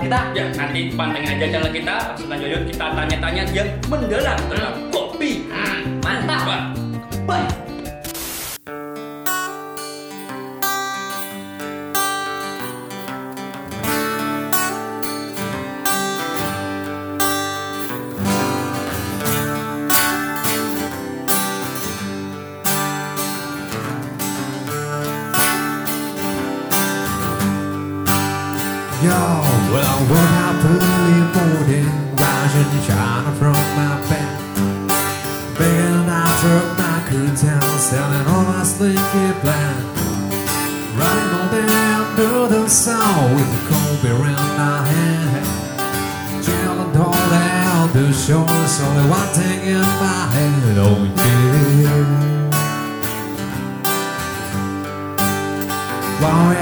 kita? Ya, nanti pantengin aja channel kita. Aja yuk kita tanya-tanya yang mendalam tentang slinky plan. Running all day under the sun with the cold beer in my hand. Chilling all down the shore, there's only one thing in my head, oh yeah. Oh.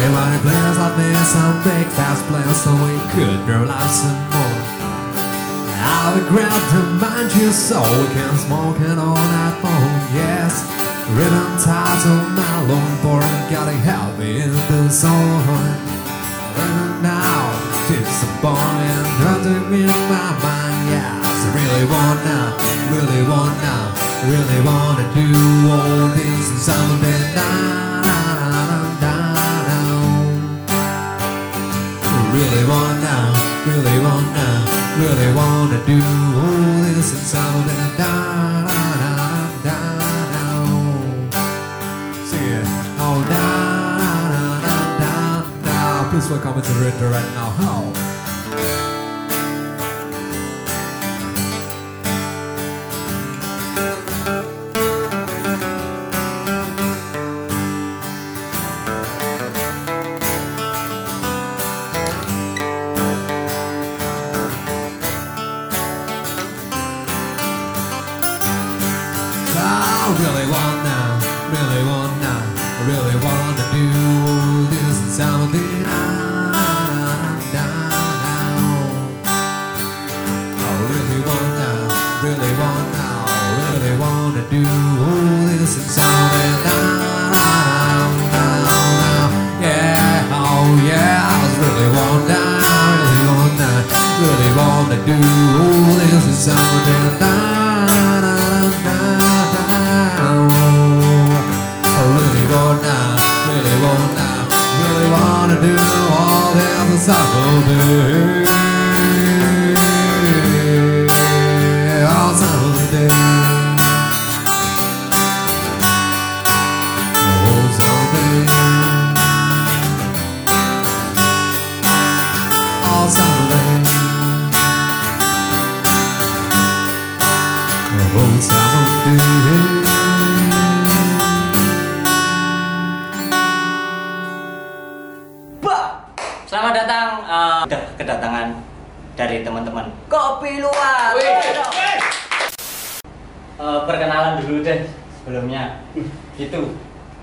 And when it plans like this, some big fast plans so we could grow life some grab the mind you so we can smoke it on that phone, yes. Written title, my long for it, gotta help me in the song. And now, it's a boy and hunting in my mind, yes. I really wanna, really wanna, really wanna do all this and something nice. Really wanna do all this and something down, down, down, down. Sing it. Oh, down, down, down, down. Please welcome to the director right now. How?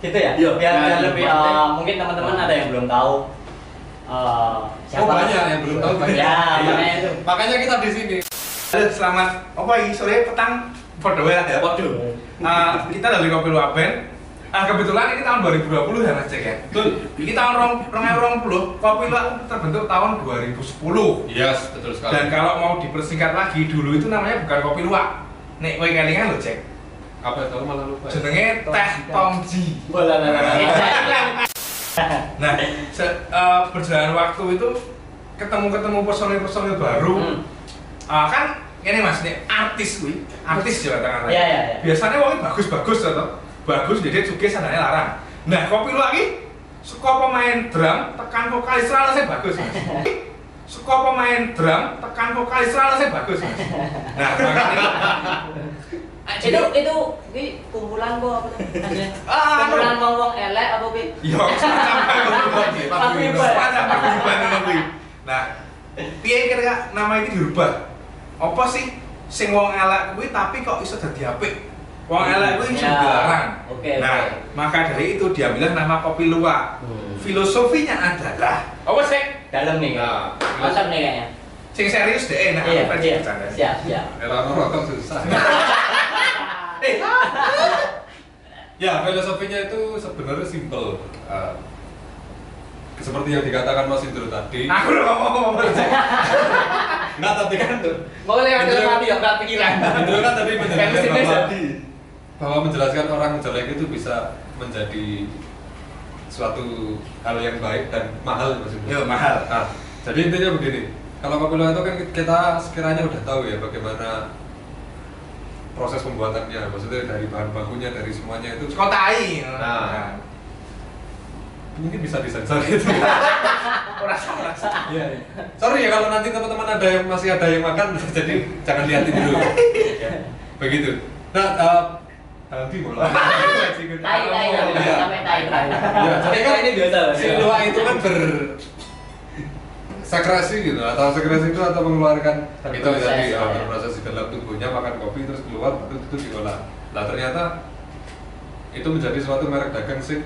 Gitu ya? Iya. Biar, biar Nah, lebih iya. eh, mungkin teman-teman ada yang belum tahu. eh, Oh banyak yang belum tahu banyak. Ya, Iya. makanya itu. Makanya kita di sini. Halo, selamat apa ini sore petang podo ya ya. Waduh. Ah, kita dari Kopi Luwak Band. Ah, kebetulan ini tahun 2020 ya Mas Cek ya. Betul. Ini tahun rong, rong, rong puluh, Kopi Luwak terbentuk tahun 2010. Yes, betul sekali. Dan kalau mau dipersingkat lagi, dulu itu namanya bukan Kopi Luwak. Nek kowe kelingan lho, Cek. Apa itu malah lupa. ya? Jenenge Teh Tongji. Boleh. Nah, se- eh, berjalan waktu itu ketemu-ketemu personil-personil baru. Hmm. Ah, kan ini Mas, nih artis kuwi, artis Jawa Tengah. Iya, iya, iya. Biasanya wong bagus-bagus to. Bagus jadi juga sadane larang. Nah, kopi lu lagi suka pemain drum tekan vokalis saya bagus. Mas. Suka pemain drum tekan vokalis saya bagus. Mas. Nah, makanya itu itu ini kumpulan kok apa tuh? Maksudnya, Ah, kumpulan wong-wong elek apa pi? Yo, ngono kuwi. Nah, piye kira nama ini dirubah? Apa sih sing wong elek kuwi tapi kok iso dadi apik? Wong elek kuwi iso Ya, dilarang. oke, Nah, maka dari itu diambillah nama kopi luwak. Hmm. Filosofinya adalah apa sih? dalam nih. Nah, Mantap nih kayaknya. Sing serius deh, nah Iya, iya. Siap, siap. Rokok susah. Ya, filosofinya itu sebenarnya simple. Eh, seperti yang dikatakan Mas Indro tadi. aku udah ngomong-ngomong Enggak, tapi kan Mau lewat Indro- mati ya, berat pikiran. Indro kan tadi Kan menjelaskan bahwa, bahwa menjelaskan orang jelek itu bisa menjadi suatu hal yang baik dan mahal maksudnya. Yo, mahal. Nah, jadi intinya begini, kalau luwak itu kan kita sekiranya udah tahu ya bagaimana proses pembuatannya, maksudnya dari bahan bakunya, dari semuanya itu Kotai. Nah. mungkin bisa disensor gitu. Ora salah. Iya. Sorry ya kalau nanti teman-teman ada yang masih ada yang makan, jadi jangan liatin dulu. Ya, Begitu. Nah, uh, nanti mau Tai, tai, Iya. sampai tai, tai. Ya, jadi kan ini biasa. si luwak itu kan ber sekresi gitu atau sekresi itu atau mengeluarkan itu tadi ya. berproses di dalam tubuhnya makan kopi terus keluar baru itu diolah. Nah ternyata itu menjadi suatu merek dagang sih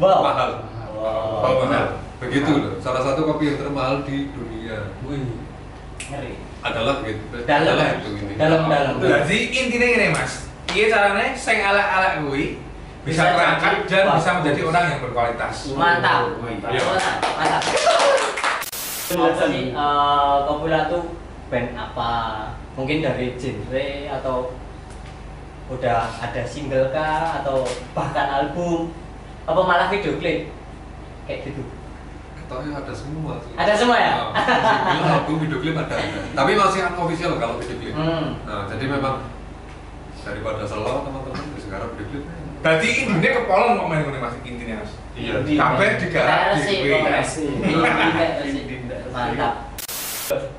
Wow. mahal. Wow. Mahal mahal. Begitu loh. Salah satu kopi yang termahal di dunia Ngeri. adalah gitu. Dalam. Adalah itu ini. Dalam, dalam. Jadi intinya gini mas, iya caranya sing ala-ala gue bisa Bisa terangkat dan bisa menjadi orang yang berkualitas. Mantap. Iya. Mantap. Apa sih eh, Kopula tuh band apa? Mungkin dari genre atau udah ada single kah atau bahkan album apa malah video klip kayak gitu Ketahui ada semua sih. Ada semua ya? Nah, single, album, video klip ada. Tapi masih unofficial kalau video klip. Hmm. Nah, jadi memang daripada selalu teman-teman di sekarang video klip. Berarti intinya kepolon kok main ini mas intinya mas. Iya. Kabeh digarap Versi, di. Versi. Mantap.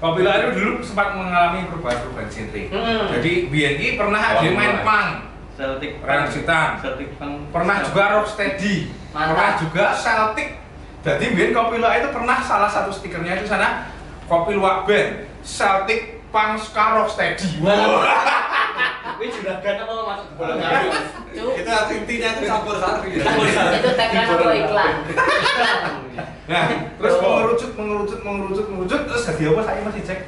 Kopi itu dulu sempat mengalami perubahan-perubahan genre. Hmm. Jadi BNI pernah ada yang main punk, Celtic Ryan Sitan. Celtic Punk. pernah juga rocksteady, Mantap. pernah juga Celtic. Jadi Bian Kopi Luwak itu pernah salah satu stikernya itu sana Kopi Luwak Band Celtic Punk Ska Rocksteady. Wah. Ini juragan apa masuk ke bola Itu intinya itu campur sari ya. Itu tagline apa iklan? Nah, terus Oh. mengerucut, mengerucut, mengerucut, mengerucut, terus jadi apa saya masih cek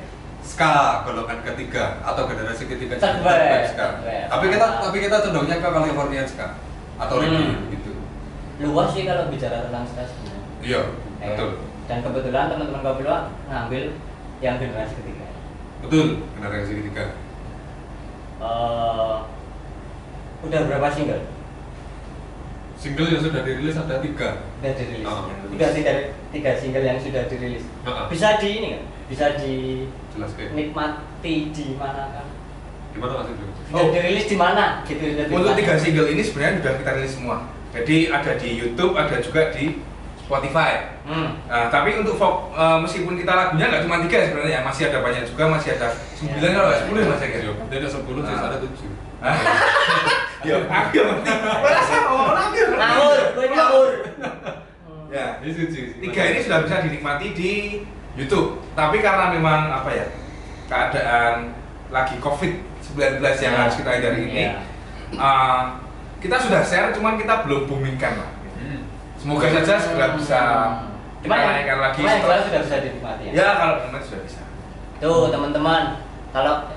ska golongan ketiga atau generasi ketiga ska. Tapi kita tapi kita cenderungnya ke Californian ska atau Hmm. reggae gitu. Luas sih kalau bicara tentang stres sebenarnya. Iya, betul. Dan kebetulan teman-teman Kopi Luwak ngambil yang generasi ketiga. Betul, generasi ketiga. Eh, udah berapa single? Single yang sudah dirilis ada tiga. Udah dirilis. Oh. Tiga, tiga, tiga single yang sudah dirilis. Heeh. Bisa di ini kan? Bisa Jelas kayak. dinikmati di mana kan? Gimana Mas Indro? Bisa Oh. dirilis di mana? Gitu, di Untuk tiga single ini sebenarnya sudah kita rilis semua. Jadi ada di YouTube, ada juga di Spotify. Hmm. Nah, tapi untuk folk, eh, meskipun kita lagunya nggak cuma tiga sebenarnya, masih ada banyak juga, masih ada sembilan Ya. kalau nggak sepuluh mas ya Iya, kira. dia ada 10 sih, Ah. ada 7. Ya, aku yang penting. Ngomong aku yang. Ngawur, gue ngawur. Ya, tiga ini sudah bisa dinikmati di YouTube. Tapi karena memang apa ya keadaan lagi COVID-19 yang Ya. harus kita hindari ini, Iya. eh, kita sudah share, cuman kita belum boomingkan lah. Semoga saja segera bisa kita naikkan lagi. yang setelah- jelas sudah bisa dinikmati ya. Ya kalau memang sudah bisa. Tuh teman-teman, kalau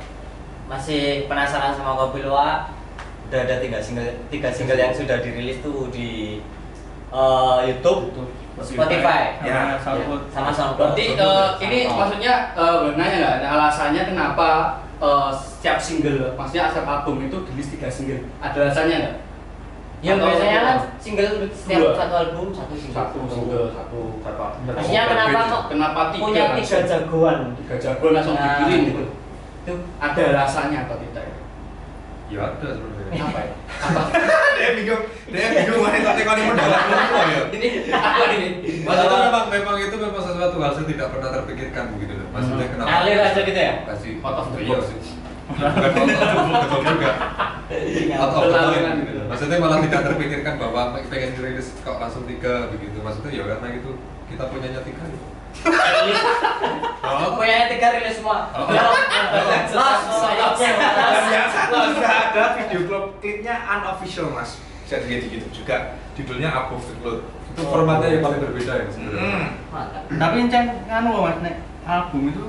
masih penasaran sama Kopi Luwak, udah ada tiga single, tiga single yang sudah dirilis tuh di eh, YouTube, Spotify, Ya, SoundCloud. sama SoundCloud. Berarti eh, ini maksudnya eh nanya nggak ada alasannya kenapa eh, setiap single, maksudnya setiap album itu rilis tiga single? Ada alasannya nggak? Yang Atau- biasanya kan single setiap Dua. satu album satu single. Satu single, satu berapa? Maksudnya kenapa kok Kenapa tiga? punya tiga jagoan? Tiga jagoan langsung Nah, dikirim gitu. Itu Ada alasannya atau tidak? ya? Ya ada sebenarnya. Apa ya? Apa? dia bingung, dia bingung mana kok tekoni modal Apa ya? Ini apa ini? Maksudnya memang memang itu memang sesuatu hal yang tidak pernah terpikirkan begitu loh. Maksudnya kenapa? Ngalir aja gitu ya? Kasih Out of the iya box. Bukan juga. Out of the kan gitu. gitu. Maksudnya malah tidak terpikirkan bahwa pengen dirilis kok langsung tiga begitu. Maksudnya ya karena itu kita punyanya tiga. Oh, punya tiga rilis semua. Saya yang sudah ada video klip klipnya unofficial mas. Dilihat di YouTube juga. judulnya Above the Cloud. Itu formatnya yang paling berbeda ya sebenarnya. Hmm. Tapi nganu loh mas, nek album itu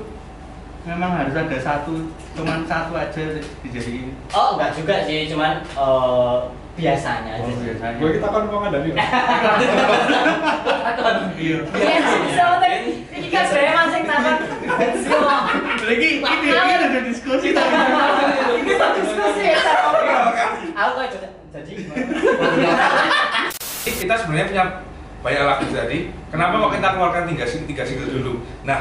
memang harus ada satu, cuman satu aja dijadiin. oh enggak juga sih cuman eh, biasanya aja Oh, sih. biasanya. Gue kita kan mau ngadain. Iya. Iya, bisa tadi. Ini kan saya masing takon. Lagi ini ini ada diskusi tadi. Ini tak diskusi ya. Aku kok juga jadi kita sebenarnya punya banyak lagu tadi. Kenapa kok kita keluarkan tiga single dulu? Nah,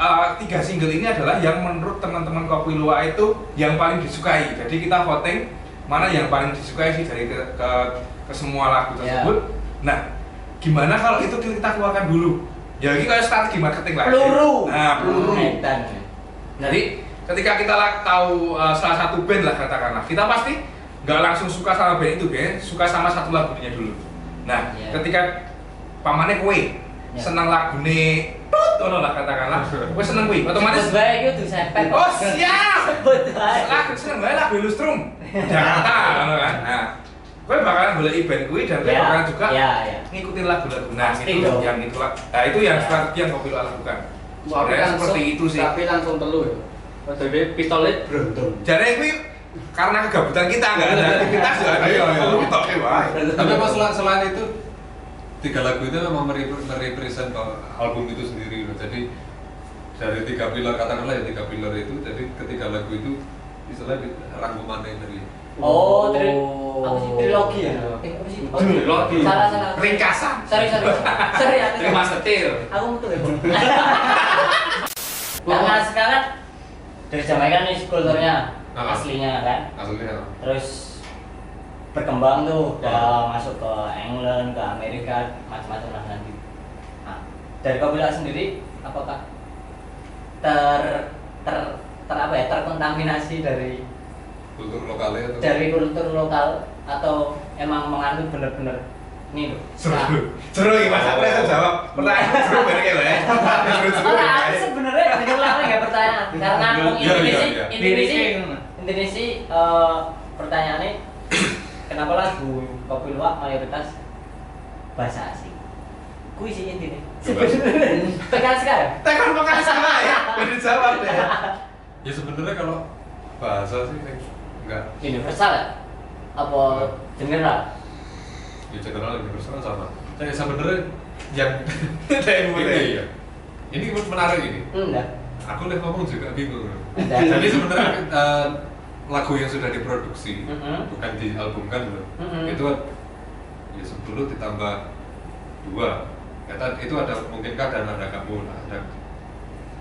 eh, tiga single ini adalah yang menurut teman-teman Kopi Luwak itu yang paling disukai. Jadi kita voting mana yang paling disukai sih dari ke, ke, ke semua lagu Ya. tersebut. Nah, gimana kalau itu kita keluarkan dulu? Ya ini kayak strategi marketing lagi. peluru. Nah, peluru. Edan. Jadi ketika kita tahu uh, salah satu band lah katakanlah, kita pasti nggak langsung suka sama band itu, band suka sama satu lagunya dulu. Nah, Iya. ketika pamane kue Iya. seneng lagune tut ngono lah katakanlah, kue seneng kue, otomatis Sebut bae iku disepet. Oh, siap! Sebut bae. lagu seneng banget lagu Illustrum Jakarta ngono kan. Nah, kue bakalan boleh band kue dan kue Ya, bakalan juga ya, ya. ngikutin lagu-lagu. Nah, Pasti itu dong. yang itu lah. Nah, itu yang Ya. strategi yang Kopi lakukan. Tapi Sebenarnya langsung- seperti itu sih. Tapi langsung telu ya. Jadi pistolet beruntung. Jadi kuwi karena kegabutan kita nggak ada aktivitas ya ada Iya, iya. wae. Tapi selain, selain itu tiga lagu itu memang merep- merepresent album itu sendiri loh. Jadi dari tiga pilar katakanlah ya tiga pilar itu, jadi ketiga lagu itu istilahnya rangkumannya dari Oh, tri apa sih trilogi ya? Eh, apa sih? Oh, Trilogi. Salah salah. Ringkasan. Sorry sorry. Sorry aku. Terima setir. Aku mutu ya. Karena sekarang dari Jamaika nih kulturnya aslinya kan. aslinya Terus berkembang tuh udah masuk ke England, ke Amerika, macam-macam lah nanti. Nah, dari Kabila sendiri apakah ter ter ter apa ya terkontaminasi dari kultur lokalnya atau dari kultur lokal atau emang menganut bener-bener nih loh Seru. Seru iki Mas aku iso jawab. Pertanyaan seru banget ya. Seru-seru. Nah, aku sebenarnya bener-bener nggak pertanyaan karena aku Iya, iya, Indonesia iya. Indonesia. Indonesia eh, pertanyaannya kenapa lagu kopi luwak mayoritas bahasa asing? Kui sih intinya tekan sekarang. Tekan kok kan sama ya. Udah jawab deh. ya sebenarnya kalau bahasa sih enggak. Universal ya? Apa general? Ya general universal sama. Saya sebenarnya yang ini ya ini menarik ini. Enggak aku lihat ngomong juga bingung. Jadi sebenarnya eh, lagu yang sudah diproduksi Mhm. bukan dialbumkan loh Mhm. itu ya 10 ditambah dua kata itu ada mungkinkah dan ada kamu lah ada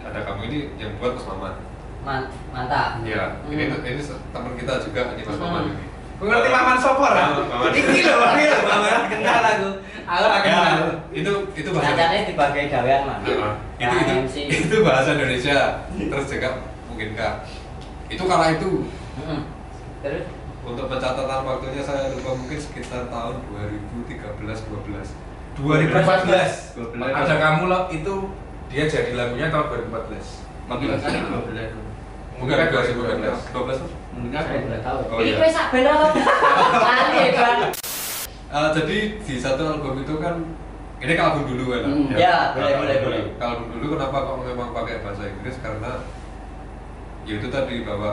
ada kamu ini yang buat Mas Maman Man- mantap ya ini Hmm. ini se- teman kita juga ini Mas Maman Hmm. ini Gue ngerti Maman Sopor. Maman. Iki lho, iki lho Maman. kenal aku aku Ya, kenal itu itu bahasa Katanya dipakai gawean mah. Nah, itu itu itu bahasa Indonesia terus juga mungkinkah itu kala itu Mm-mm. Terus untuk pencatatan waktunya saya lupa mungkin sekitar tahun 2013 12 2014. 12. Ada kamu loh itu dia jadi lagunya tahun 2014. Mungkin 14. kan 12. Mungkin 2012 12 Mungkin kan saya tidak tahu. Oh, Ini iya. kowe sak ben ora Lali ya, Bang. Eh, jadi di satu album itu kan ini album dulu kan Hmm. Ya, boleh, boleh, dulu. boleh. Album dulu kenapa kok memang pakai bahasa Inggris karena ya itu tadi bahwa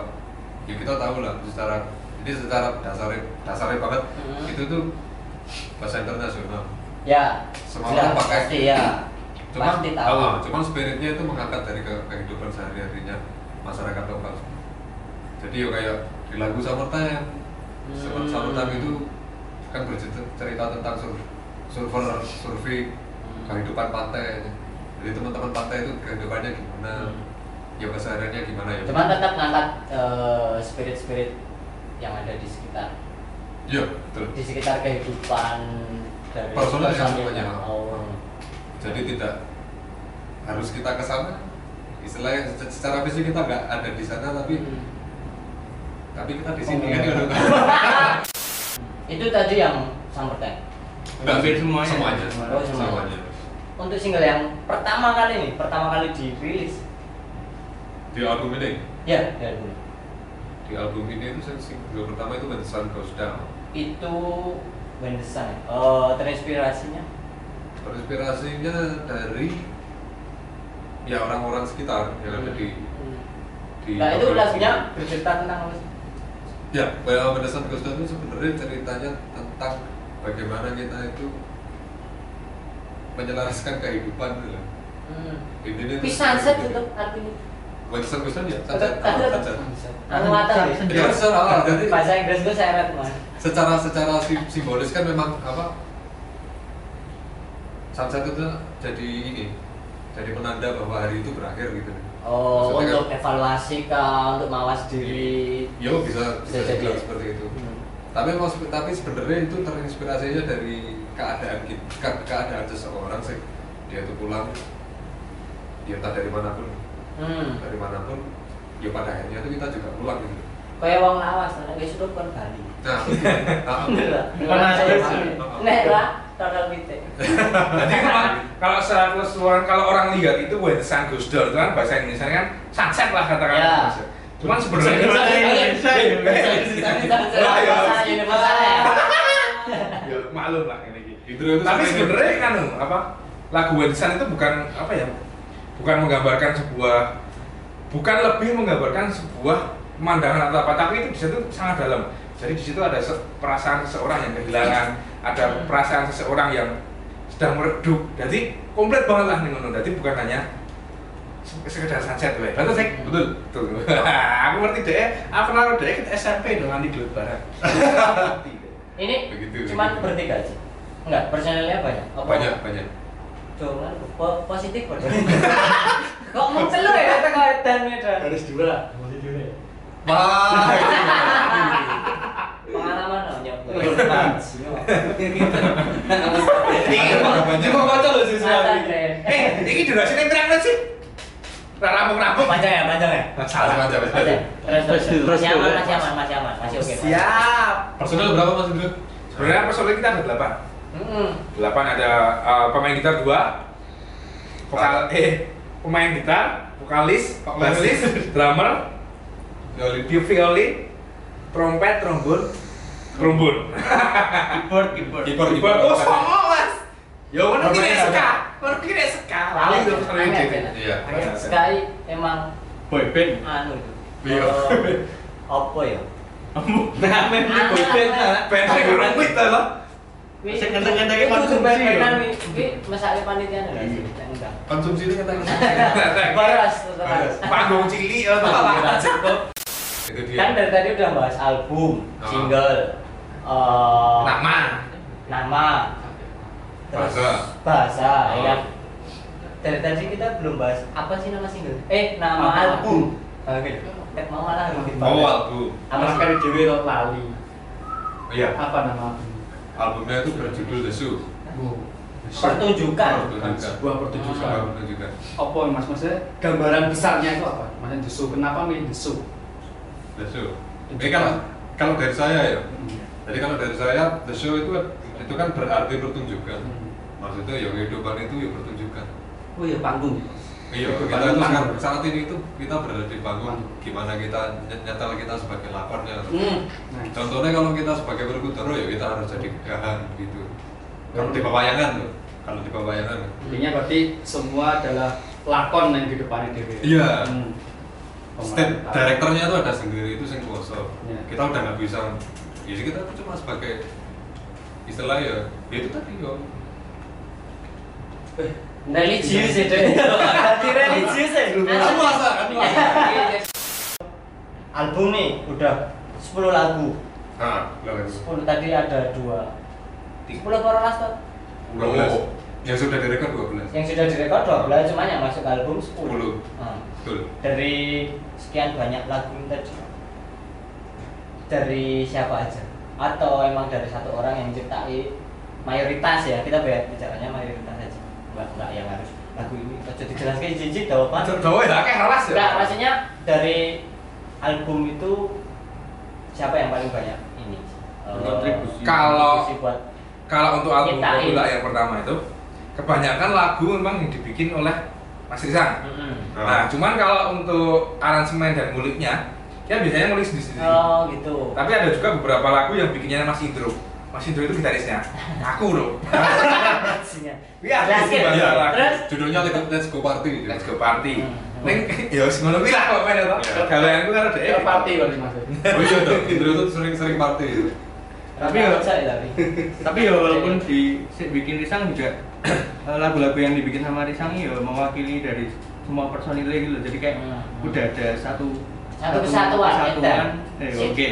ya kita tahu lah secara ini secara dasarnya dasarnya banget Hmm. itu tuh bahasa internasional Ya. Semua orang pakai. Pasti ya. cuman Pasti tahu. ah, cuman spiritnya itu mengangkat dari ke kehidupan sehari-harinya masyarakat lokal jadi ya kayak di lagu Summertime Hmm. Summer- Summertime itu kan bercerita tentang sur surfer survei Hmm. kehidupan pantai jadi teman-teman pantai itu kehidupannya gimana Hmm. Ya kesehariannya gimana ya Cuman tetap ngangkat eh, spirit-spirit yang ada di sekitar iya betul di sekitar kehidupan dari Personal ya personil. semuanya. Oh. jadi tidak harus kita ke sana istilahnya se- secara fisik kita nggak ada di sana tapi Hmm. tapi kita di sini Oh. kan ya Itu tadi yang Summertime. Enggak Hampir semuanya. semuanya Oh, semuanya. semuanya Untuk single yang pertama kali nih, pertama kali dirilis. Di album ini Ya, ya dulu. di album ini itu saya single pertama itu When the Sun Goes Down Itu Wendesan ya? Oh, terinspirasinya? Terinspirasinya dari ya orang-orang sekitar yang ada di di Nah itu lagunya bercerita tentang apa sih? Ya, well, Mendesan Gus Dur itu sebenarnya ceritanya tentang bagaimana kita itu menyelaraskan kehidupan gitu. Hmm. Intinya seperti itu itu. artinya Gus Dur ya, tahu ya. Ya, secara, jadi Bahasa Inggris gue seret mas. secara secara sim- simbolis kan memang apa sunset itu jadi ini jadi penanda bahwa hari itu berakhir gitu. Oh, Maksudnya untuk evaluasi kah, untuk mawas diri? Yo bisa Bisa bisa jadi. seperti itu. Hmm. tapi mau tapi sebenarnya itu terinspirasinya dari keadaan kita ke- keadaan seseorang sih. Dia itu pulang dia entah dari mana pun Hmm. dari mana pun ya pada akhirnya itu kita juga pulang gitu Kayak wong lawas, nek wis suruh kon Bali. nah ah. Pernah. Nek lah, total pitik. Jadi kalau kalau secara keseluruhan kalau orang lihat itu Wendesan Gus Dur itu kan bahasa Indonesia kan sunset lah katakan. Ya. Cuman sebenarnya Lah, ya. Maklum lah ini. itu itu Tapi sebenarnya- kan apa lagu Wendesan itu bukan apa ya bukan menggambarkan sebuah bukan lebih menggambarkan sebuah pemandangan atau apa tapi itu di situ sangat dalam. Jadi di situ ada se- perasaan seseorang yang kehilangan ada perasaan seseorang yang sedang meredup. Jadi komplit banget lah nih ngono. Jadi bukan hanya se- sekedar sunset wae betul sih Hmm. betul. Betul. Aku ngerti deh aku naruh deh ke SMP dengan di Gelut Barat. Ini Begitu, cuman bertiga aja. Enggak, personelnya banyak. Apa? banyak banyak Jangan po- positif kok. Kok mau telu ya dan medan. Harus dua, masih dua. wah Pengalaman loh nyok. Cuma baca loh sih. Eh, ini durasinya berapa sih? Rampung-rampung. Panjang ya, panjang ya. Salah. Macam, macam. Panjang. Terus terus Terus, masih aman, terus. masih aman, masih aman, masih oke. Mas. Siap. personel berapa mas? Sebenarnya personil kita ada delapan. Delapan ada uh, pemain gitar dua, vokal eh pemain gitar, vokalis, bassis, drummer, Violin. violin, trompet, trombon, trombon. Keyboard, keyboard. Keyboard. Keyboard. Oh, sama mas. Ya mana kira suka, mana kira suka. Aneh, itu gitu. Iya. Aneh. Sekali emang Boy band. anu itu. Iya. Eh, Apa ya? Nah, men boy band. nah. Band sing konsumsi ya. panitia Iya. konsumsi itu Baras, baras. Panggung cilik dia Kan dari tadi udah bahas album, Oh. single, eh, Nama. nama, terus Bahasa. bahasa, Oh. ya kan? Dari tadi kita belum bahas apa sih nama single? Eh, nama album. Oke, eh, mau malah lebih mau album Apa kali dewe lali. iya Apa nama? Albumnya itu berjudul The Zoo Pertunjukan. Pertunjukan. Sebuah pertunjukan. Sebuah pertunjukan Apa mas maksudnya gambaran besarnya itu apa? Maksudnya the show. Kenapa milih the show? The Zoo ini kalau kalau dari saya ya jadi kalau dari saya The Show itu itu kan berarti pertunjukan maksudnya ya kehidupan itu ya pertunjukan Oh iya panggung. Iya kita itu sekarang saat ini itu kita berada di panggung gimana kita ny- nyetel kita sebagai lakornya Hmm. Nah, contohnya kalau kita sebagai berkutero ya kita harus jadi gagahan gitu kalau di pewayangan loh kalau di pewayangan intinya berarti semua adalah lakon yang di depannya dewe. Iya. Hmm. step direkturnya itu ada sendiri itu sing kuasa Iya. kita udah nggak bisa ya sih kita tuh cuma sebagai istilah ya ya itu tadi yo Religius ya, Dek. Ganti religius ya. Kan puasa. Album nih udah 10 lagu. itu 10 tadi ada dua. 10 apa rolas Pak? dua belas yang sudah direkod dua belas Yang sudah direkod 12 cuma yang masuk ke album 10. 10. Hmm. betul Dari sekian banyak lagu tadi dari siapa aja? Atau emang dari satu orang yang ciptai mayoritas ya kita bicaranya mayoritas aja nggak nggak yang harus lagu ini aja dijelaskan jijik jawaban Jawa ya, kayak keras ya. Enggak, maksudnya dari album itu siapa yang paling banyak ini? eh, Kontribusi. Kalau- kontribusi buat Kalau untuk album. Popula yang pertama itu, kebanyakan lagu memang yang dibikin oleh Mas Rizang. Mm-mm. Nah, cuman kalau untuk aransemen dan nguliknya, ya biasanya ngulik sendiri-sendiri. Oh gitu. Tapi ada juga beberapa lagu yang bikinnya Mas Indro. Mas Indro itu gitarisnya. Aku loh. Bajingan. Iya. Terus Judulnya Let's- Go Party. Let's go party. Hmm. Neng, ya wis ngono kuwi lah kok men to. Iya. Gaweanku karo dhek. Ya party berarti Mas. Oh iya tuh, Indro tuh sering-sering party. Tapi ya- saya tapi. tapi ya walaupun di bikin Risang juga eh, lagu-lagu yang dibikin sama Risang ya mewakili dari semua personilnya gitu loh. jadi kayak Hmm. udah ada satu Satu kesatuan, kesatuan ya. eh, oke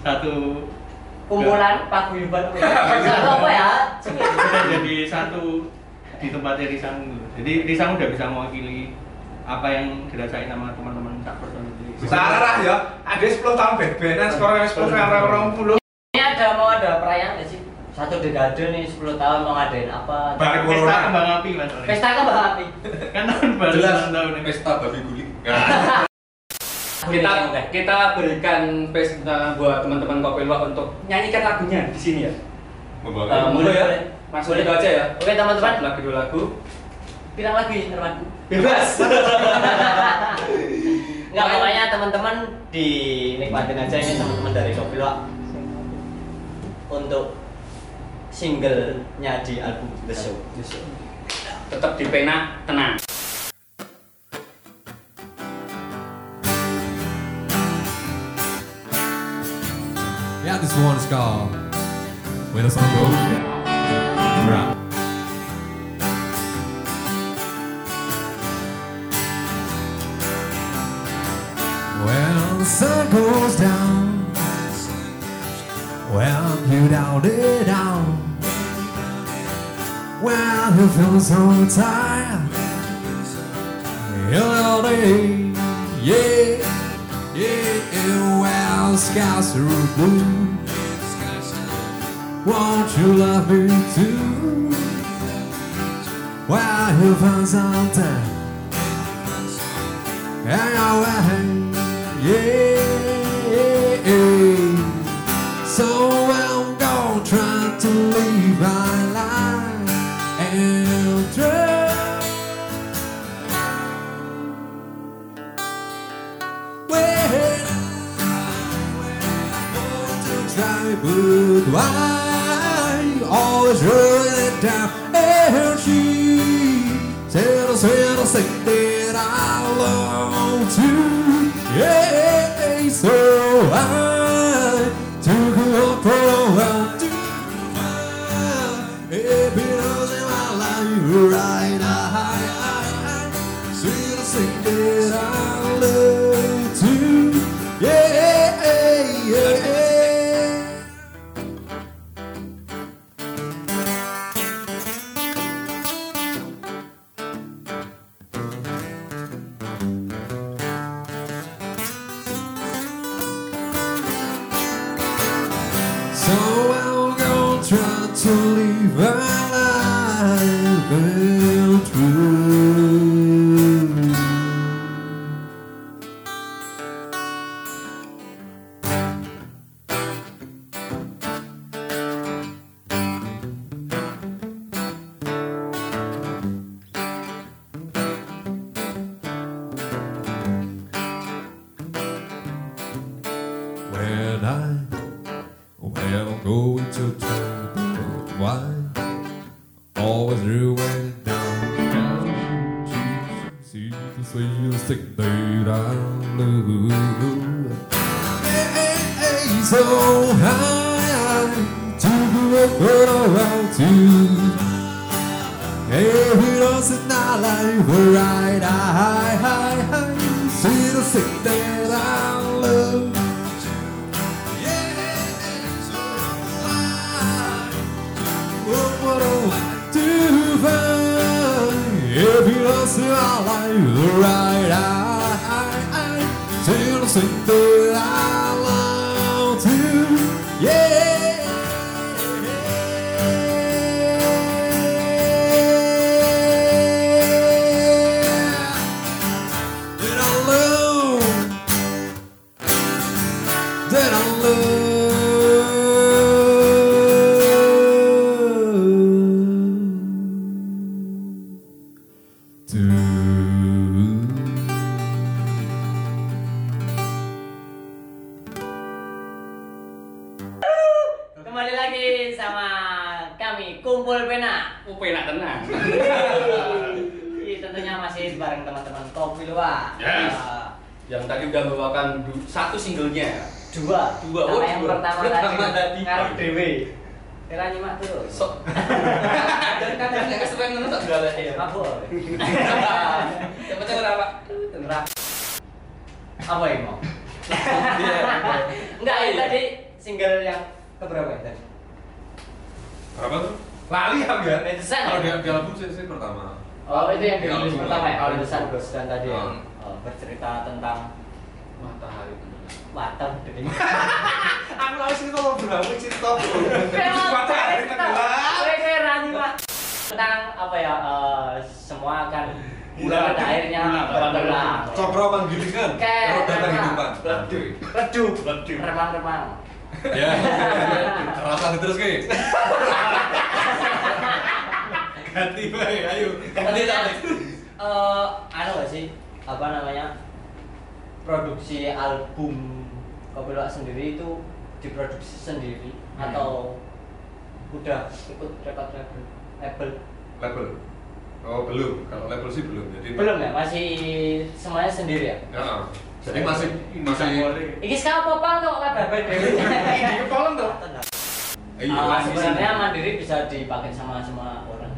satu kumpulan paguyuban apa ya? Ya? Udah jadi satu di tempatnya Risang gitu. jadi Risang udah bisa mewakili apa yang dirasain sama teman-teman tak personil Sarah ya, ada 10 tahun band-bandan sekarang 10 tahun 20. Ini ada mau ada perayaan nggak sih? Satu dekade nih 10 tahun mau ngadain apa? Balik pesta corona. kembang api mas. Pesta kan bakal api. kan tahun baru Jelas tahun ini pesta babi guling. kita kita berikan space uh, buat teman-teman Kopi Luwak untuk nyanyikan lagunya di sini ya. Eh, Membawa boleh ya? Langsung aja ya. Oke teman-teman, lagu dua lagu. bilang lagi Hermanku. Bebas. Enggak pokoknya teman-teman dinikmatin aja ini teman-teman dari Kopi Luwak untuk singlenya di album The Show. Tetap di pena tenang. Yeah, this one is called When the Sun Goes Down. Right. When the sun goes down, when you down it down, when you feel so tired, you'll day, yeah, yeah, well, skies are blue. Won't you love me too? Well, you find something. And I went, yeah, So I'm gonna try to live but why always run it down? And she said, I said, I said that I love to, yeah. Good. Kembali lagi sama kami Kumpul Pena. Kumpul pena tenang. Iya, tentunya masih bareng teman-teman Kopi Luar. Yes. Uh, yang tadi udah membawakan satu singlenya. Dua. Dua. Oh, yang dua. pertama tadi. Karep Dewi. Kira nyimak tuh. Sok. Dan kadang yang kesukaan ngono tak galak ya. Mabuk. Cepet ora, Pak. Apa iya, iya. yang mau? Enggak, tadi single yang keberapa ya tadi? Berapa tuh? Lali ya kan? Ratusan Kalau di, di album sih, sih pertama. Oh itu yang dirilis pertama ya? Bos dan tadi ya? Hmm. Oh, bercerita tentang Matahari. Batam gede. Aku lagi sih kalau berapa cerita bro. Matahari tenggelam. Kayak rani pak. Tentang apa ya? eh, semua akan Bulan. pada akhirnya tenggelam. Cokro menggilingan, Kayak roda kehidupan. Redup, Redup. remang-remang. Ya, rasanya terus ke. Ganti bae, ayo. Tapi kan, eh, anu gak sih? Apa namanya? Produksi album Kopi Luwak sendiri itu diproduksi sendiri Hmm. atau udah ikut record label? label? Label. Oh belum, kalau label sih belum. Jadi Belum ya? Masih semuanya sendiri ya? Ya, jadi masih masih. Iki sekarang apa kok kabeh dewe. Ini kolom tuh. Iya, Ah, sebenarnya mandiri bisa dipakai sama semua orang.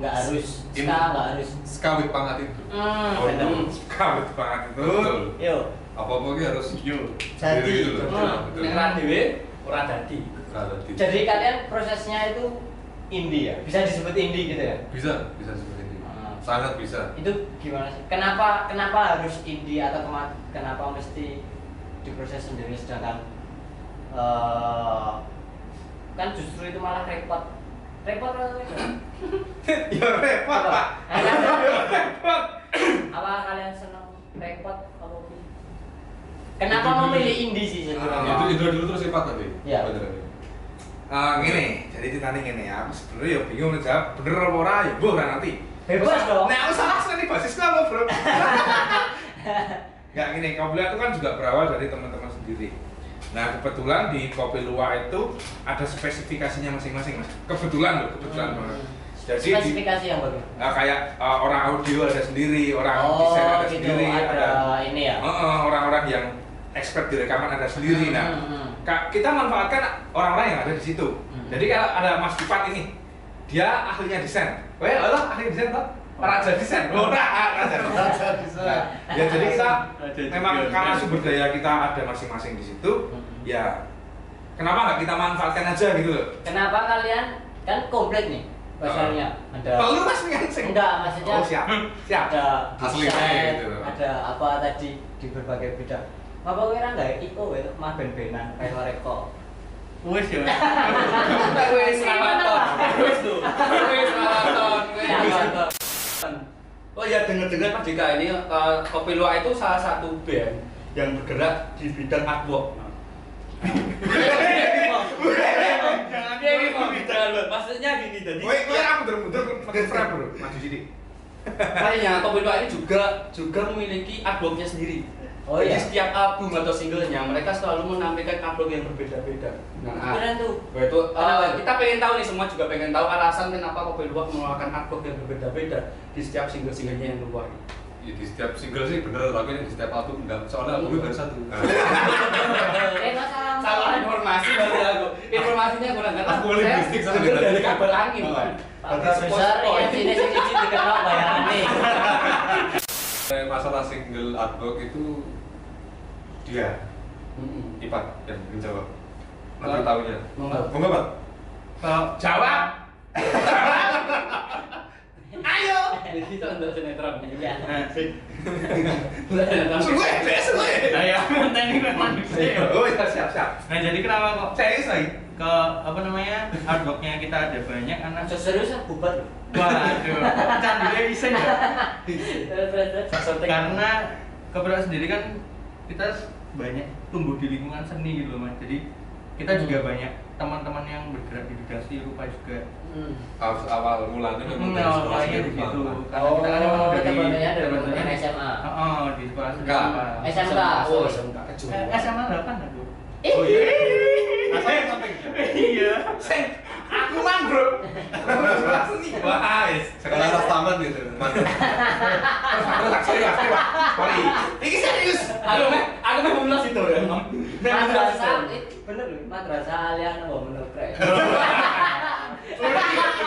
Nggak harus Ini- ska, nggak harus. Skawit pangat itu. Hmm, Oh, bener. Kawet banget itu. Betul. Yuk, Apa-apa ki harus Yo. Jadi, gitu hmm. Nek ra dhewe ora dadi. Jadi kalian prosesnya itu indie ya? Bisa disebut indie gitu ya? bisa, bisa ini. Ah. Sangat bisa. Itu gimana sih? Kenapa kenapa harus indie atau kenapa mesti diproses sendiri sedangkan eh, kan justru itu malah repot. Repot atau repot? Ya repot pak. Repot. apa kalian senang repot apa sih? Kenapa memilih indie sih sebenarnya? Itu itu dulu terus sifat tadi. Iya. Bener tadi. Ah, gini, jadi ceritanya gini ya. Aku sebenarnya ya bingung jawab bener apa ora ya, Bu, ora nanti. Bebas dong. Nah, aku salah sekali basisnya apa, Bro? Enggak gini, Kopi itu kan juga berawal dari teman-teman sendiri. Nah, kebetulan di Kopi Luwak itu ada spesifikasinya masing-masing, Mas. Kebetulan loh, kebetulan Hmm. banget. Jadi di, spesifikasi yang bagus. Nah, kayak uh, orang audio ada sendiri, orang Oh, desain ada gitu, sendiri, ada ini ya? Uh, uh, orang-orang yang expert di rekaman ada sendiri. Hmm, Nah, hmm, hmm. kita manfaatkan orang-orang yang ada di situ. Hmm. Jadi kalau ada Mas Dipat ini, dia ahlinya desain. Weh, Allah ahli desain toh? Raja desain. Oh, nah, raja desain. Nah, ya jadi kita memang karena sumber daya kita ada masing-masing di situ, Hmm. ya kenapa nggak kita manfaatkan aja gitu loh? Kenapa kalian kan komplit nih pasarnya? Ada Perlu mas ngansing. enggak maksudnya Oh siap, siap. ada kayak gitu. ada apa tadi di berbagai bidang. Apa kira nggak iko itu mah ben-benan kayak mereka? Wes ya. Tak wis rawaton. Wis tuh. Wis rawaton. Ya, Pak. Oh ya dengar-dengar Pak Jika ini eh, Kopi Luwak itu salah satu band yang bergerak di bidang artwork. Loh. Maksudnya gini jadi. Woi, woi, aku mundur-mundur pakai frame bro, maju sini. Makanya Kopi Luwak ini juga juga memiliki artworknya sendiri. Oh, Jadi iya? setiap album atau singlenya mereka selalu menampilkan artwork yang berbeda-beda. Nah, Keren tuh. Itu Kenapa? kita pengen tahu nih semua juga pengen tahu alasan kenapa Kopi Luwak mengeluarkan artwork yang berbeda-beda di setiap single-singlenya yang keluar. Ya, di setiap single sih bener, tapi di setiap album enggak. Soalnya albumnya baru satu. Eh, masalah. Salah informasi dari aku. Informasinya kurang kata. Aku boleh Saya bistik sama dari kabel angin. Pak. Pak Berarti Produser sepoi-sepoi. yang sini sini sini dikenal bayaran nih. Eh, Masalah single artwork itu dia Mm-mm. Ipat yang menjawab. Lebih tahunya. Monggo. Monggo, Pak. Kalau Jawab. Ayo. Jadi kita untuk sinetron. Iya. nah, Sungguh ya, deh, sungguh ya. nah ya ini memang Oh ya, siap, siap. Nah jadi kenapa kok Serius lagi. ke apa namanya artworknya kita ada banyak karena Seriusan bubar loh. waduh candu bisa ya karena kebetulan sendiri kan kita banyak tumbuh di lingkungan seni gitu loh mas jadi kita juga Hmm. banyak teman-teman yang bergerak di bidang seni rupa juga Hmm. Awal, awal mulanya memang dari Nah, sekolah di situ Pak. karena kita kan emang Oh, dari teman-temannya dari SMA. Oh, oh, di sekolah seni rupa. SMK. Oh, SMK. SMA 8 aku Oh iya. Iya. Iya. Aku mangrove. Langsung nih. Wah, wis. Sekolah atas taman gitu. Terus terus sorry, Mas. Sorry. Iki serius. Aku meh, aku meh mulas itu ya. Madrasah itu bener loh, madrasah alian apa menurut.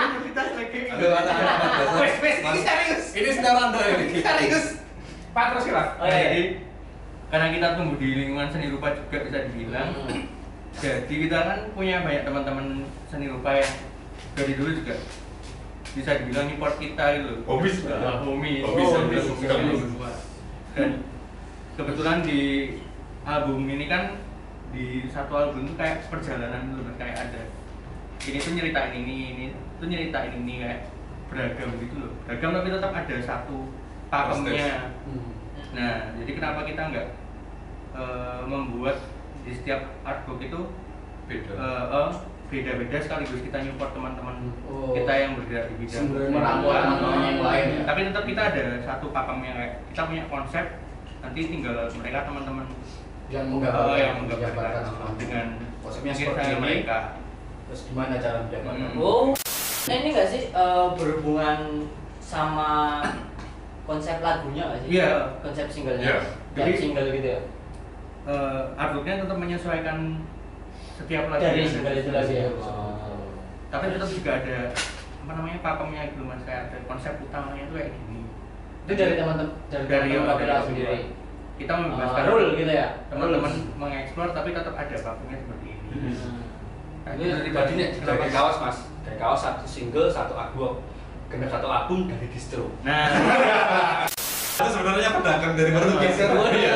Universitas lagi. Aduh, anak-anak madrasah. Wes, wes, ini serius. Ini sinar anda ini. Serius. Pak terus. Oh iya. Jadi karena kita tumbuh di lingkungan seni rupa juga bisa dibilang. Hmm. Jadi kita kan punya banyak teman-teman seni rupa yang dari dulu juga bisa dibilang import kita gitu. Homies. Nah, Oh, homies. Homies. Dan kebetulan di album ini kan di satu album itu kayak perjalanan dulu Mas. kayak ada ini tuh nyeritain ini, ini tuh nyeritain ini kayak beragam gitu loh. Beragam tapi tetap ada satu pakemnya. Nah, jadi kenapa kita nggak eh, membuat di setiap artbook itu Beda. eh, eh, beda-beda sekaligus kita nyupport teman-teman Oh. kita yang bergerak di bidang teman-teman yang lain ya? Tapi tetap kita ada satu pakemnya kayak kita punya konsep nanti tinggal mereka teman-teman Yang menggambarkan, yang menggambarkan dengan konsepnya seperti ini. mereka. Terus gimana cara menjabarkan? Hmm. Oh, ini nggak sih eh, berhubungan sama konsep lagunya nggak sih? Iya. Konsep singlenya. Iya. Dari Jadi- single gitu ya. Eh, artbooknya tetap menyesuaikan setiap lagu Dari lagi ya. tapi tetap juga ada apa namanya pakemnya gitu mas. Kayak ada konsep utamanya itu kayak gini. Itu dari teman-teman dari dari yang teman-teman dari sendiri. kita Uh, membebaskan rule gitu ya. teman-teman mengeksplor tapi tetap ada pakemnya seperti ini. Hmm. Nah, Ini nih kenapa dari kaos. mas, dari kaos satu single satu album, genap satu album dari distro. nah Itu sebenarnya pedagang dari Portugis kan? Oh, iya.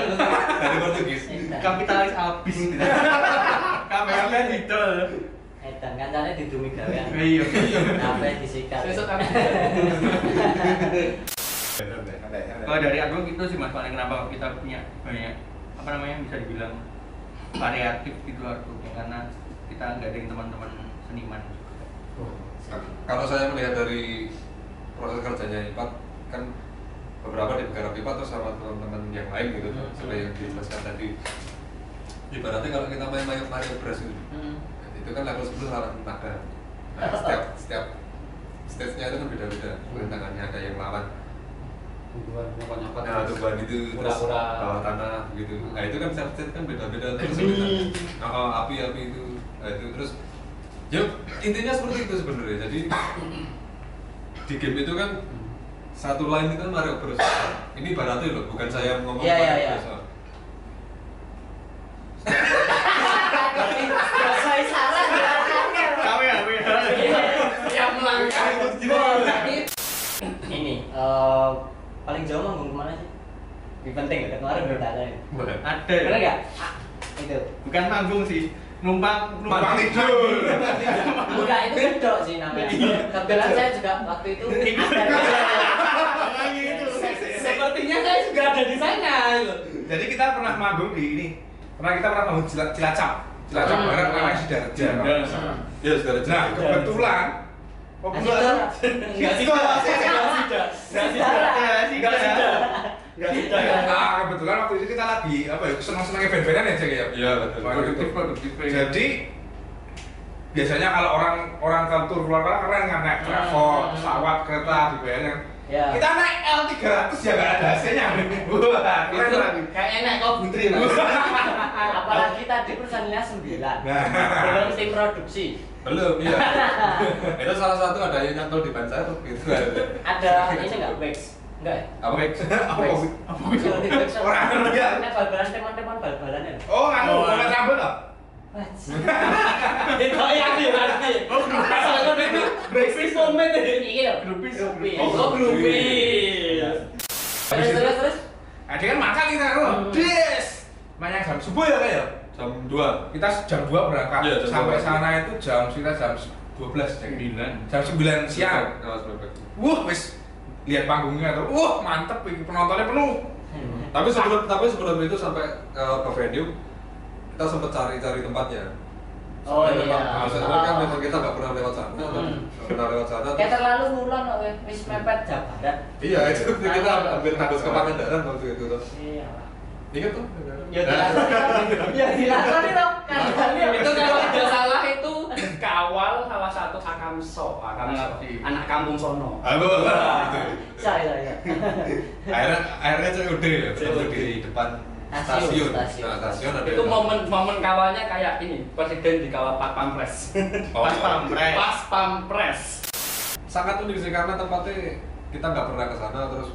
Dari Portugis. kapitalis habis gitu kamera gitu Edan kancane didumi gawean. iya Apa disikat. Besok kan. kalau dari album itu sih mas paling kenapa kita punya banyak apa namanya bisa dibilang variatif gitu albumnya karena kita gandeng teman-teman seniman Nah, Kalau saya melihat dari proses kerjanya Ipat kan beberapa di negara Ipat terus sama teman-teman yang lain gitu Hmm. seperti yang dijelaskan tadi. Ibaratnya kalau kita main Mario, Mario Bros gitu Hmm. itu kan level 10 lawan nada nah, setiap setiap stage-nya itu kan beda-beda. Tangannya ada yang lawan. Tumbuhan nyokot-nyokot. nah tumbuhan itu terus Kura-kura. bawah tanah gitu. Nah itu kan setiap stage kan beda-beda terus Bunyi. nah, oh, api api itu. Nah, itu terus ya intinya seperti itu sebenarnya. Jadi di game itu kan satu line itu kan Mario Bros ini baratnya loh bukan saya ngomong Iya, iya, Mario iya. Bros oh. Bahasa isyarat kami kami Yang melangkah. Ini eh, paling jauh manggung ke mana sih? Lebih penting ya, kemarin udah ada ya. ada Bener nggak? Itu. bukan manggung sih numpang Numpang tidur. Enggak, itu gedok sih namanya. Kebetulan saya juga waktu itu itu Sepertinya saya juga ada di sana. gitu. Jadi kita pernah manggung di ini. Pernah kita pernah manggung Cilacap. Cilacap Hmm. bareng namanya Sidarja. ya sudah Nah, kebetulan Oh, Kasih kebetulan Enggak sih, Enggak sih, enggak sudah. enggak sudah Enggak sudah. Ah, kebetulan waktu itu kita lagi apa ya senang-senang event-eventan ya Jack ya. Iya, betul. produktif produktif Jadi biasanya kalau orang orang ke tur keluar kota keren kan naik travel, Hmm. pesawat, kereta dibayarnya. Ya. Kita naik L300 ya nggak ada AC-nya. Wah, keren lagi. kayak enak kok Putri mas. Apalagi tadi personilnya 9. Nah. Belum tim produksi. belum iya itu salah satu ada yang nyantol di ban saya tuh gitu Ada ini enggak wax? Enggak ya? apa Apa? Kalau di wax Orang kerja. Ini bal-balan teman-teman bal-balan ya. Oh, anu, Oh, mau rambut toh? Itu yang berarti. Oh, Soalnya itu breakfast moment ini. Iki lho, Grupis. grupis. Oh, grupis. Terus terus terus. Nah, dia kan makan kita, oh, Hmm. des. Banyak jam subuh ya kayak. jam 2 Kita jam 2 berangkat. Iya, jam Sampai 2. sana itu jam sekitar jam 12 Jack. sembilan Jam 9 siang. Wah, wis lihat panggungnya tuh. Wah, mantep penontonnya penuh. tapi sebelum tapi sebelum itu sampai ke, ke venue kita sempat cari-cari tempatnya Oh, Soalnya iya. memang, alasan Oh. kan memang kita nggak pernah lewat sana Hmm. pernah lewat sana Kayak terus- terlalu ngulon wis mepet Jabaran. iya itu kita ambil tembus ke Pangandaran waktu itu Iya. Ingat tuh Ya dilakoni dong. Ya dilakoni dong. Kan Itu kalau tidak salah itu kawal salah satu Akamso? Akamso. Anak kampung sono. Aku gitu. Saya saya. Akhirnya akhirnya COD ya, COD. di depan Stasiun, stasiun. stasiun. Nah, stasiun ada Itu momen momen kawalnya kayak ini, presiden di kawal Pak Pampres. Oh, Pas pampres. Pas Pampres. sangat unik sih karena tempatnya kita nggak pernah ke sana terus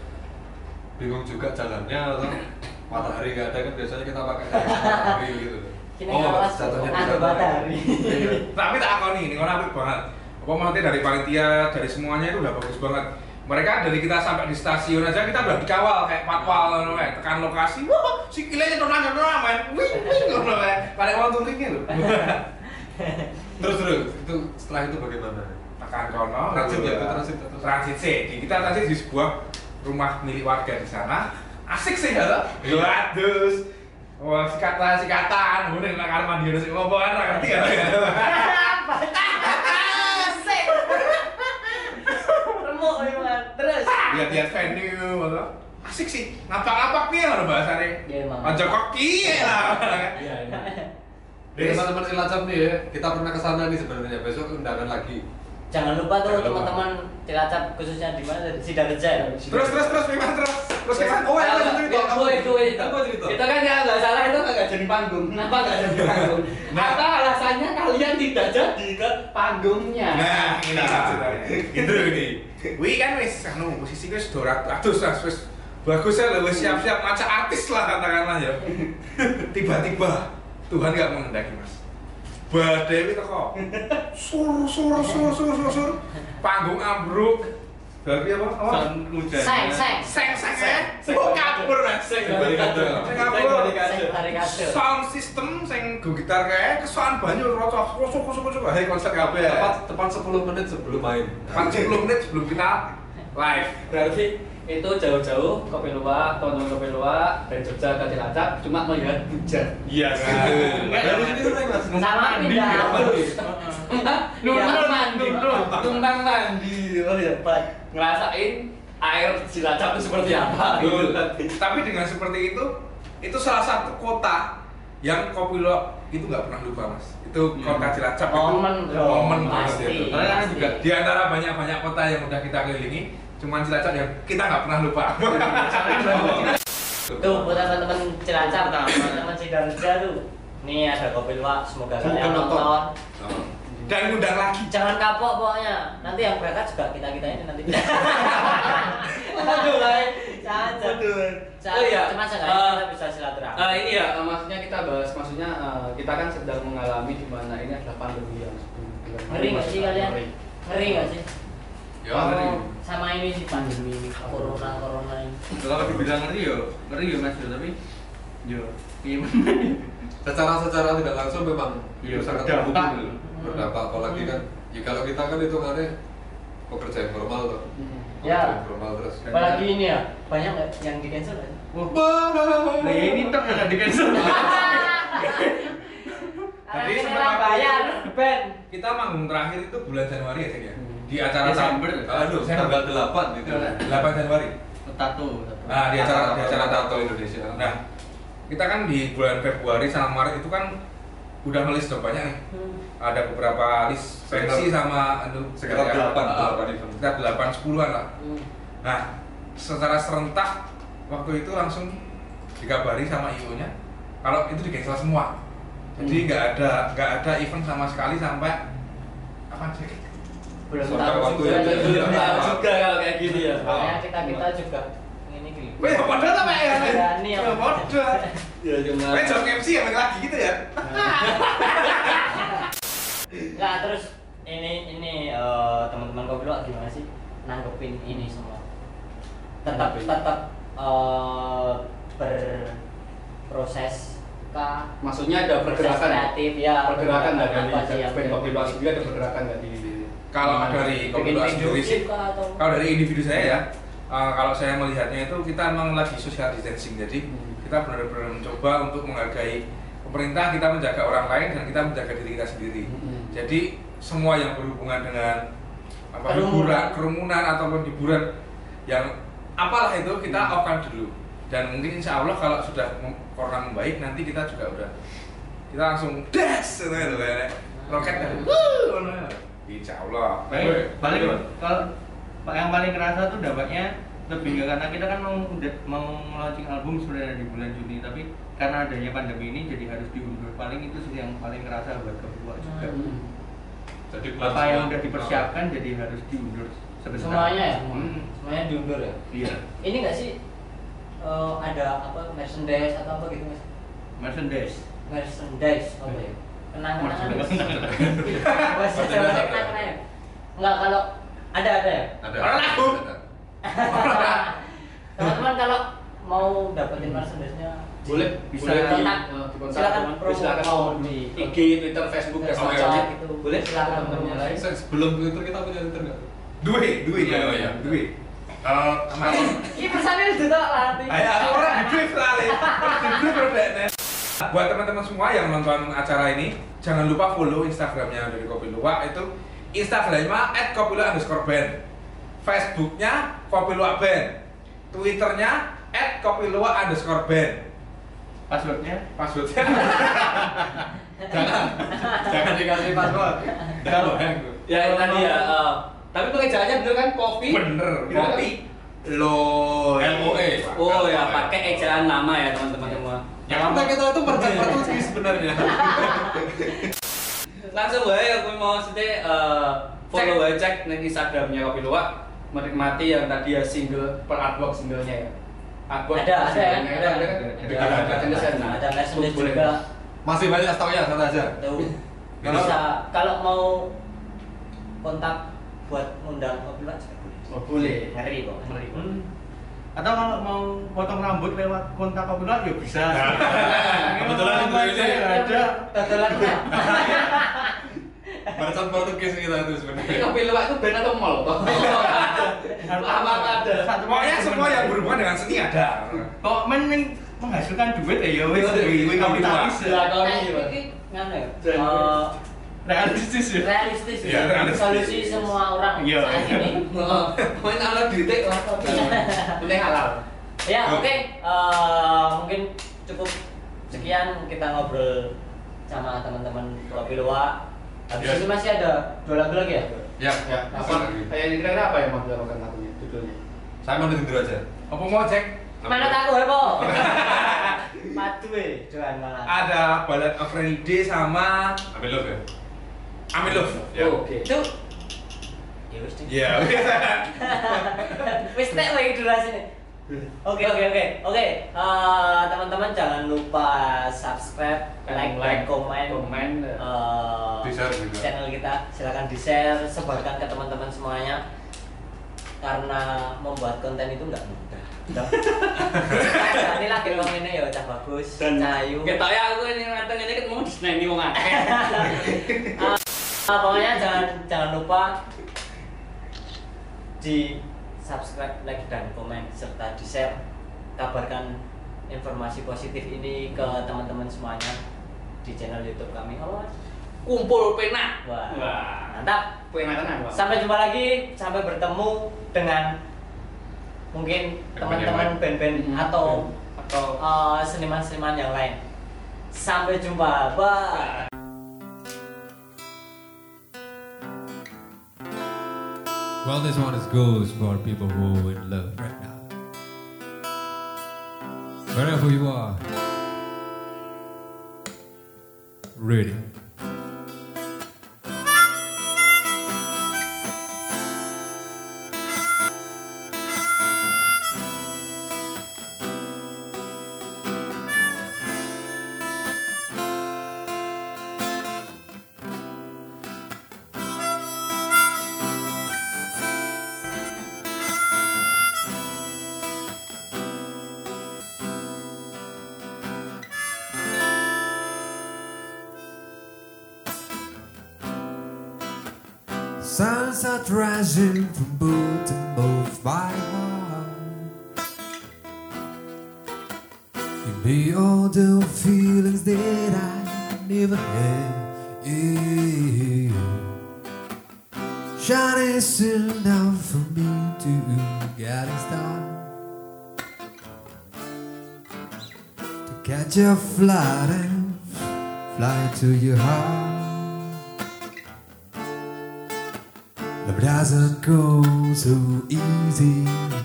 bingung juga jalannya atau matahari nggak ada kan biasanya kita pakai kayak matahari gitu. Kini awas jatuhnya di ada matahari. Iya. Tapi tak akoni, ini orang apik banget. Apa nanti dari panitia, dari semuanya itu udah bagus banget. Mereka dari kita sampai di stasiun aja kita udah dikawal kayak patwal kae. tekan lokasi. Wah, si kilenya tuh nanya tuh main. Wih, wih ngono kae. Pada orang touringnya lho. Terus terus itu setelah itu bagaimana? Tekan kono, Transit ya, transit, transit. Transit sih. Kita transit di sebuah rumah milik warga di sana. Asik sih Iya. Waduh. Wah, sikatan, sikatan, udah nggak kamar mandi harus ngomong kan, ngerti kan? Asik. Remuk. Terus. lihat-lihat venue gitu. asik sih ngapak-ngapak nih lah bahasanya Iya, emang. aja koki lah Iya, iya. Dari teman-teman Cilacap nih ya, kita pernah ke sana nih sebenarnya besok undangan lagi. Jangan lupa tuh teman-teman Cilacap khususnya di mana di Sidoarjo. ya? terus terus terus memang terus terus sana oh ya itu itu. Cerita? Itu kan ya nggak salah itu nggak jadi panggung. Kenapa nggak jadi panggung? Nah. Apa alasannya kalian tidak jadi ke panggungnya? nah ini itu ini wih kan wis anu posisi wis dua ratus lah wis bagus ya wis siap-siap macam artis lah katakanlah ya tiba-tiba Tuhan nggak menghendaki mas badai itu kok sur sur sur sur sur sur. Panggung ambruk. Berarti apa? Apa? Sound hujan. Seng, seng. seng seng seng oh kabur mas. Seng barikade. Seng kabur. Seng barikade. sound system sing go gitar kayak kesoan banyu rocok kosok kosok kosok hari konser kabeh. Tepat tepat 10 menit sebelum main. Pan 10 menit sebelum kita live. Berarti itu jauh-jauh kopi luwak, teman-teman kopi luwak dari Jogja ke Cilacap cuma melihat hujan. Iya. Enggak, Dari sini tuh mas. Sama pindah. Numpang Iya. mandi, numpang mandi. Oh iya. Ngerasain air Cilacap itu seperti apa? Betul. gitu. tapi dengan seperti itu itu salah satu kota yang kopi lo itu nggak pernah lupa mas itu Hmm. kota Cilacap Momen itu dong, momen pasti. banget itu. Soalnya kan juga di antara banyak-banyak kota yang udah kita kelilingi cuman Cilacap yang kita nggak pernah lupa Tuh buat teman-teman Cilacap, teman-teman Sidoarjo tuh. Nih ada kopi luwak, semoga kalian nonton. Oh. dan ngundang lagi Jangan kapok pokoknya. Nanti yang berangkat juga kita kita ini nanti. Aduh, guys. Jangan. Oh iya. Cuma seenggaknya kita bisa silaturahmi. Eh, ini ya, eh, maksudnya kita bahas, maksudnya eh, kita kan sedang mengalami di mana ini adalah pandemi yang Ngeri nggak sih kalian? Ngeri nggak sih? Ya ngeri. Sama ini sih pandemi corona corona ini. Kalau dibilang ngeri yo, ngeri yo mas yo, tapi yo iya Secara secara tidak langsung memang Iya, itu sangat berdampak. menghubungi. berdampak apalagi kan ya kalau kita kan hitungannya pekerja informal tuh Hmm. Ya. Informal terus Apalagi ini ya, banyak yang di cancel nggak sih? Nah ini tuh nggak di cancel. Ini sempat bayar, Ben. kita manggung terakhir itu bulan Januari ya Cek, ya Hmm. Di acara Desember. aduh tanggal 8 itu 8 Januari Tato. Nah, di acara di acara Tato Indonesia. Nah, kita kan di bulan Februari sama Maret itu kan udah ngelis udah banyak nih. Ada beberapa list pensi sama aduh Sekitar kayak- delapan, delapan event. Sekitar 8 10-an lah. Hmm. Nah, secara serentak waktu itu langsung dikabari sama IO-nya kalau itu di cancel semua. Jadi Hmm. nggak ada nggak ada event sama sekali sampai apa sih? Belum tahu waktu juga. yang Belum Iya. tahu juga kalau kayak gini ya. Makanya kita kita juga ini gini. Weh, padahal apa ya? Berani Ya, apa? padahal. Ya cuma. Weh, jam MC ya lagi gitu ya. Nggak terus ini ini eh, teman-teman kopi luwak gimana sih nanggepin ini semua? Tetap tetap eh, berproses kah? Maksudnya ada pergerakan kreatif ya. pergerakan dari apa sih yang band kopi luwak sendiri ada pergerakan nggak Kalau dari video sendiri sih, kalau dari individu saya ya, uh, kalau saya melihatnya itu kita memang lagi social distancing. Jadi Hmm. kita benar-benar mencoba untuk menghargai pemerintah, kita menjaga orang lain dan kita menjaga diri kita sendiri. Hmm. Jadi semua yang berhubungan dengan apa Kerumunan. hiburan, kerumunan ataupun hiburan yang apalah itu kita Hmm. off-kan dulu. Dan mungkin insya Allah kalau sudah corona membaik nanti kita juga udah kita langsung das gitu gitu kayak roket kan. Insya Allah. Paling betul. kalau yang paling kerasa tuh dampaknya lebih nggak karena kita kan mau udah mau launching album sebenarnya di bulan Juni tapi karena adanya pandemi ini jadi harus diundur paling itu sih yang paling kerasa buat kedua juga Hmm. Jadi apa yang udah dipersiapkan jadi harus diundur sebentar Semuanya ya? hmm. Semuanya diundur ya? iya Ini nggak sih eh, ada apa merchandise atau apa gitu mas? merchandise Merchandise apa ya? Kenang-kenangan. Merchandise. Bahasa Jawa kenang-kenangan. Enggak kalau ada ada ya? Ada. Orang lagu. Ada. Teman-teman kalau mau dapetin merchandise-nya boleh Bisa kontak. Silakan silakan mau di IG Twitter Facebook dan oke. gitu. boleh Silakan teman-teman yang lain Se- Sebelum Twitter kita punya Twitter nggak? Duit, duit ya, iya. duit. Eh. Ini personil juga latih. Ayo, aku orang duit kali. Duit produknya. Buat teman-teman semua yang nonton acara ini, jangan lupa follow Instagramnya dari Kopi Luwak itu Instagramnya @kopiluwak_band, Facebooknya Kopi Luwak Band, Twitternya @kopiluwak_band. passwordnya? Passwordnya? Jangan, jangan dikasih password. Jangan ya itu tadi ya eh, tapi pengejaannya bener kan kopi bener. Kopi Lo LOE. oh ya pakai ejaan nama ya teman-teman semua Yang kita kita itu merchant sih sebenarnya. langsung wae aku mau maksudnya eh, follow wae cek ning Instagramnya Kopi Luwak menikmati yang tadi ya single per artwork singlenya ya artwork Ada, ada, singlenya ada. ada kan Ada, ada ada. merchandise Nah, ada juga. Masih banyak stoknya, santai aja. Tuh. Bisa kalau mau kontak buat ngundang mobil juga boleh. oh boleh Ngeri kok. Ngeri. Hmm. atau kalau mau potong rambut lewat kontak kopilah ya bisa kebetulan itu saya ada Totolan ya. Merchant Portugis kita itu sebenarnya. Kopi Luwak itu band atau mall toh apa ada Pokoknya semua yang berhubungan dengan seni ada. kok mending menghasilkan duit ya ya wis kapitalis ya Lah, kalau Nah, ini. Ya. Realistis ya realistis ya. realistis. Solusi semua orang Iya. saat ini. main ala duitnya lah penting halal Ya, oke. Eh, mungkin cukup sekian kita ngobrol sama teman-teman Kopi Luwak. Habis Yes. ini masih ada dua lagu lagi ya? Ya, ya apa kayak ini kira-kira apa yang mau dilakukan lagunya judulnya Saya mau tidur aja. Apa mau cek? Mana aku ya, Po? Madu eh, jangan malah. Ada Ballad of Rainy Day sama Ambil love ya. Amin Love. Ya. Oh, oke Itu Ya wis. Iya. Wis tek lagi durasi nih. Oke oke oke oke Eh, teman-teman jangan lupa subscribe, like, like, komen, komen eh, Di-share juga. channel kita silakan di share, sebarkan ke teman-teman semuanya karena membuat konten itu nggak mudah. Ini lagi komen ini ya cah bagus, cahayu. kita ya aku ini nganteng ini kan mau diseneni wong akeh Ah, pokoknya jangan jangan lupa di subscribe, like dan komen serta di share. Kabarkan informasi positif ini ke teman-teman semuanya di channel YouTube kami. Apa Mas? kumpul pena Wah. wah Mantap. pena tenan Bang. Sampai jumpa lagi, sampai bertemu dengan mungkin teman-teman band-band Hmm. atau atau eh, seniman-seniman yang lain. Sampai jumpa. Bye. Well, this one is goes for people who are in love right now. Wherever you are, ready.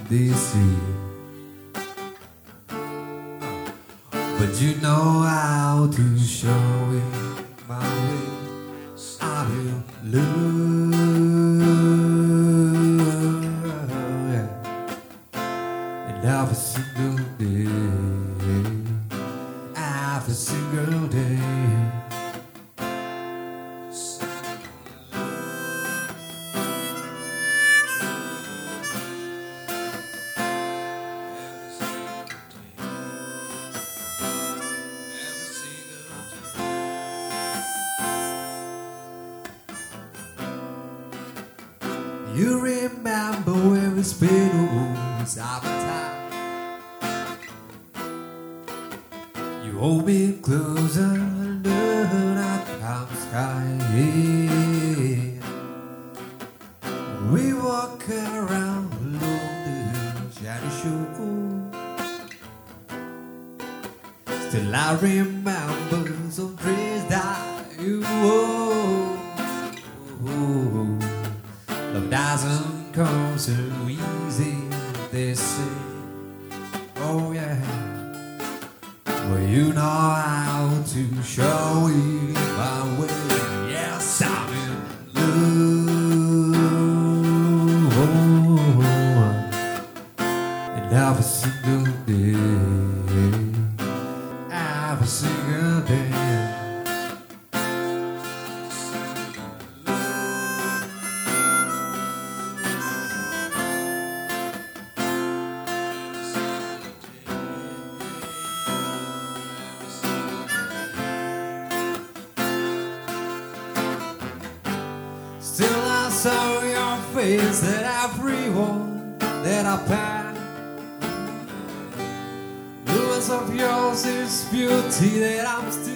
they. But you know how to show it my way. I will lose. ways that I freehold, that I pass. Nuance of yours is beauty that I'm still.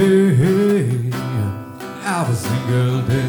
hey, hey, I was single day.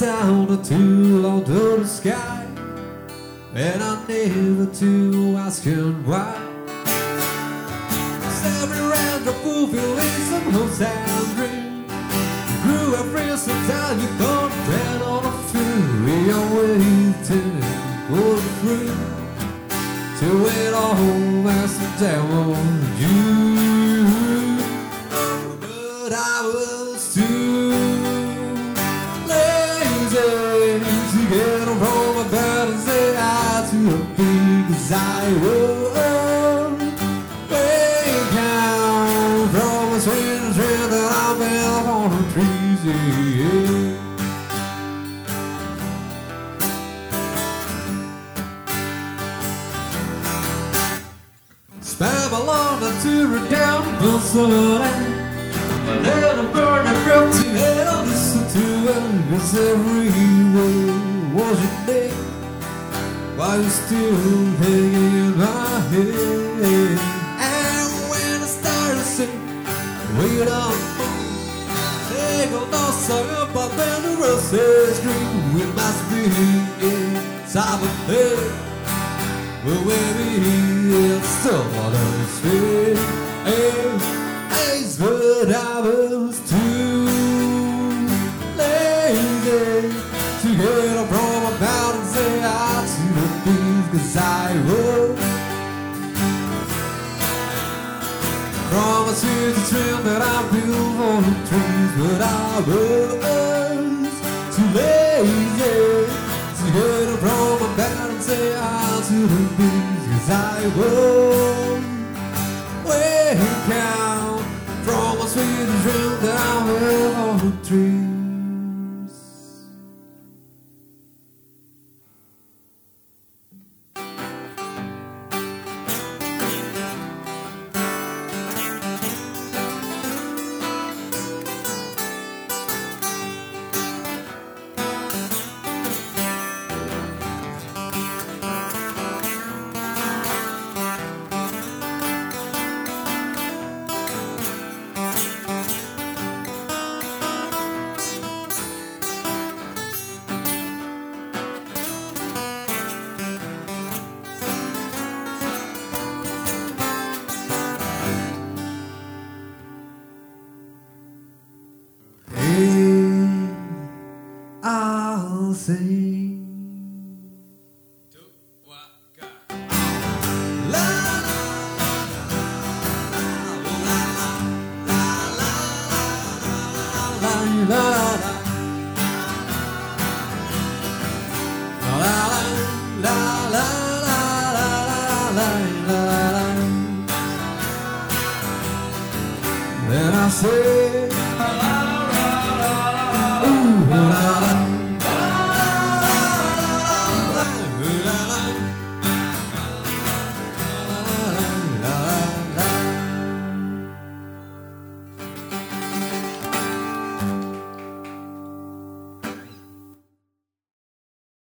down until under the sky. And I'm never to ask him why. Cause every random fulfilling some hopes dream Grew a friend sometimes you don't plan on a few We are waiting for the truth To it all as down on you I was way down from a swing trend that I fell on the trees. Yeah. Along the tour down Barcelona Let it burn it from to hell Listen to it Cause every was your name I'm still hanging in my head. And when I start to sing, we don't take a loss of but then the roses grew. We must be inside the head. But maybe it's someone else's fear. Hey, hey, but I from a trail that I built for the trees, but I was too lazy to get up from about and say I to the bees, cause I won't. Wake out from a sweet dream that I have on the trees.